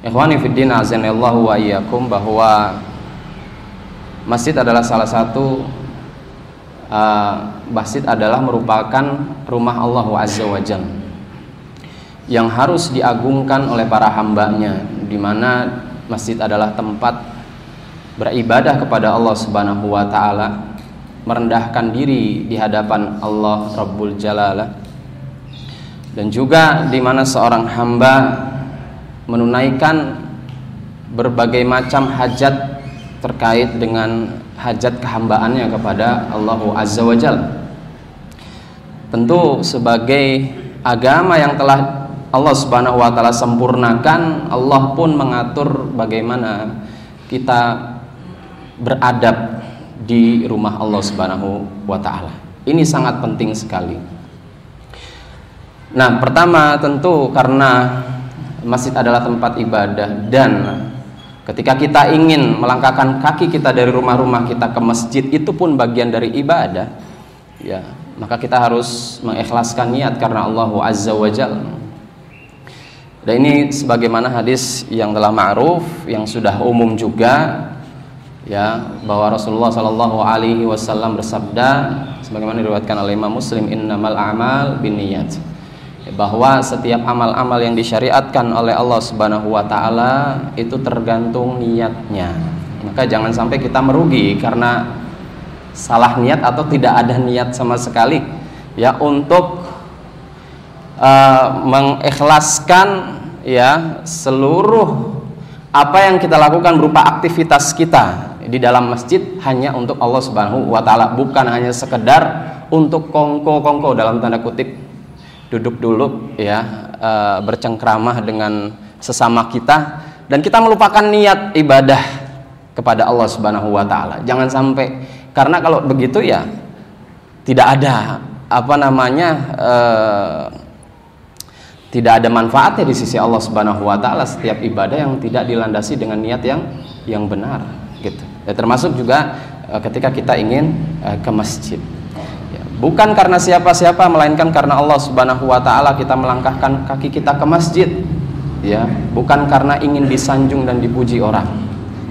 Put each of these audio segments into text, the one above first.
Ikhwani fiddin azanillahu wa iyyakum bahwa masjid adalah salah satu uh, masjid adalah merupakan rumah Allah Azza wa Jalla yang harus diagungkan oleh para hambanya di mana masjid adalah tempat beribadah kepada Allah Subhanahu wa taala merendahkan diri di hadapan Allah Rabbul Jalalah. Dan juga di mana seorang hamba menunaikan berbagai macam hajat terkait dengan hajat kehambaannya kepada Allah Azza wa Jal. Tentu sebagai agama yang telah Allah Subhanahu wa taala sempurnakan, Allah pun mengatur bagaimana kita beradab di rumah Allah Subhanahu wa taala. Ini sangat penting sekali. Nah, pertama tentu karena masjid adalah tempat ibadah dan ketika kita ingin melangkahkan kaki kita dari rumah-rumah kita ke masjid itu pun bagian dari ibadah ya. Maka kita harus mengikhlaskan niat karena Allah Azza wa Jal. Dan ini sebagaimana hadis yang telah ma'ruf yang sudah umum juga ya bahwa Rasulullah Shallallahu Alaihi Wasallam bersabda sebagaimana diriwayatkan oleh Imam Muslim innamal a'mal binniyat bahwa setiap amal-amal yang disyariatkan oleh Allah Subhanahu wa taala itu tergantung niatnya. Maka jangan sampai kita merugi karena salah niat atau tidak ada niat sama sekali ya untuk uh, mengikhlaskan ya seluruh apa yang kita lakukan berupa aktivitas kita di dalam masjid hanya untuk Allah Subhanahu wa taala bukan hanya sekedar untuk kongko-kongko dalam tanda kutip duduk dulu ya e, bercengkramah dengan sesama kita dan kita melupakan niat ibadah kepada Allah Subhanahu wa taala. Jangan sampai karena kalau begitu ya tidak ada apa namanya e, tidak ada manfaatnya di sisi Allah Subhanahu wa taala setiap ibadah yang tidak dilandasi dengan niat yang yang benar gitu. Ya, termasuk juga e, ketika kita ingin e, ke masjid bukan karena siapa-siapa melainkan karena Allah Subhanahu wa taala. Kita melangkahkan kaki kita ke masjid ya. Bukan karena ingin disanjung dan dipuji orang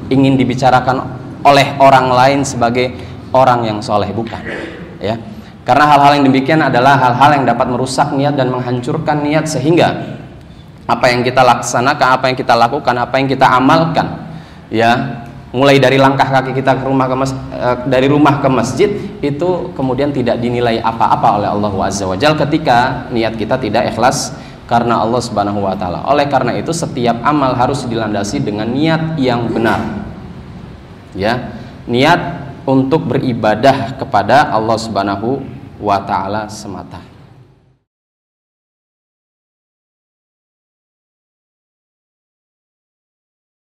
ingin dibicarakan oleh orang lain sebagai orang yang soleh. Bukan ya. Karena hal-hal yang demikian adalah hal-hal yang dapat merusak niat dan menghancurkan niat sehingga apa yang kita laksanakan apa yang kita lakukan apa yang kita amalkan ya mulai dari langkah kaki kita ke rumah ke mas, eh, dari rumah ke masjid itu kemudian tidak dinilai apa-apa oleh Allah Azza wa Jalla ketika niat kita tidak ikhlas karena Allah Subhanahu wa taala. Oleh karena itu setiap amal harus dilandasi dengan niat yang benar. Ya, niat untuk beribadah kepada Allah Subhanahu wa taala semata.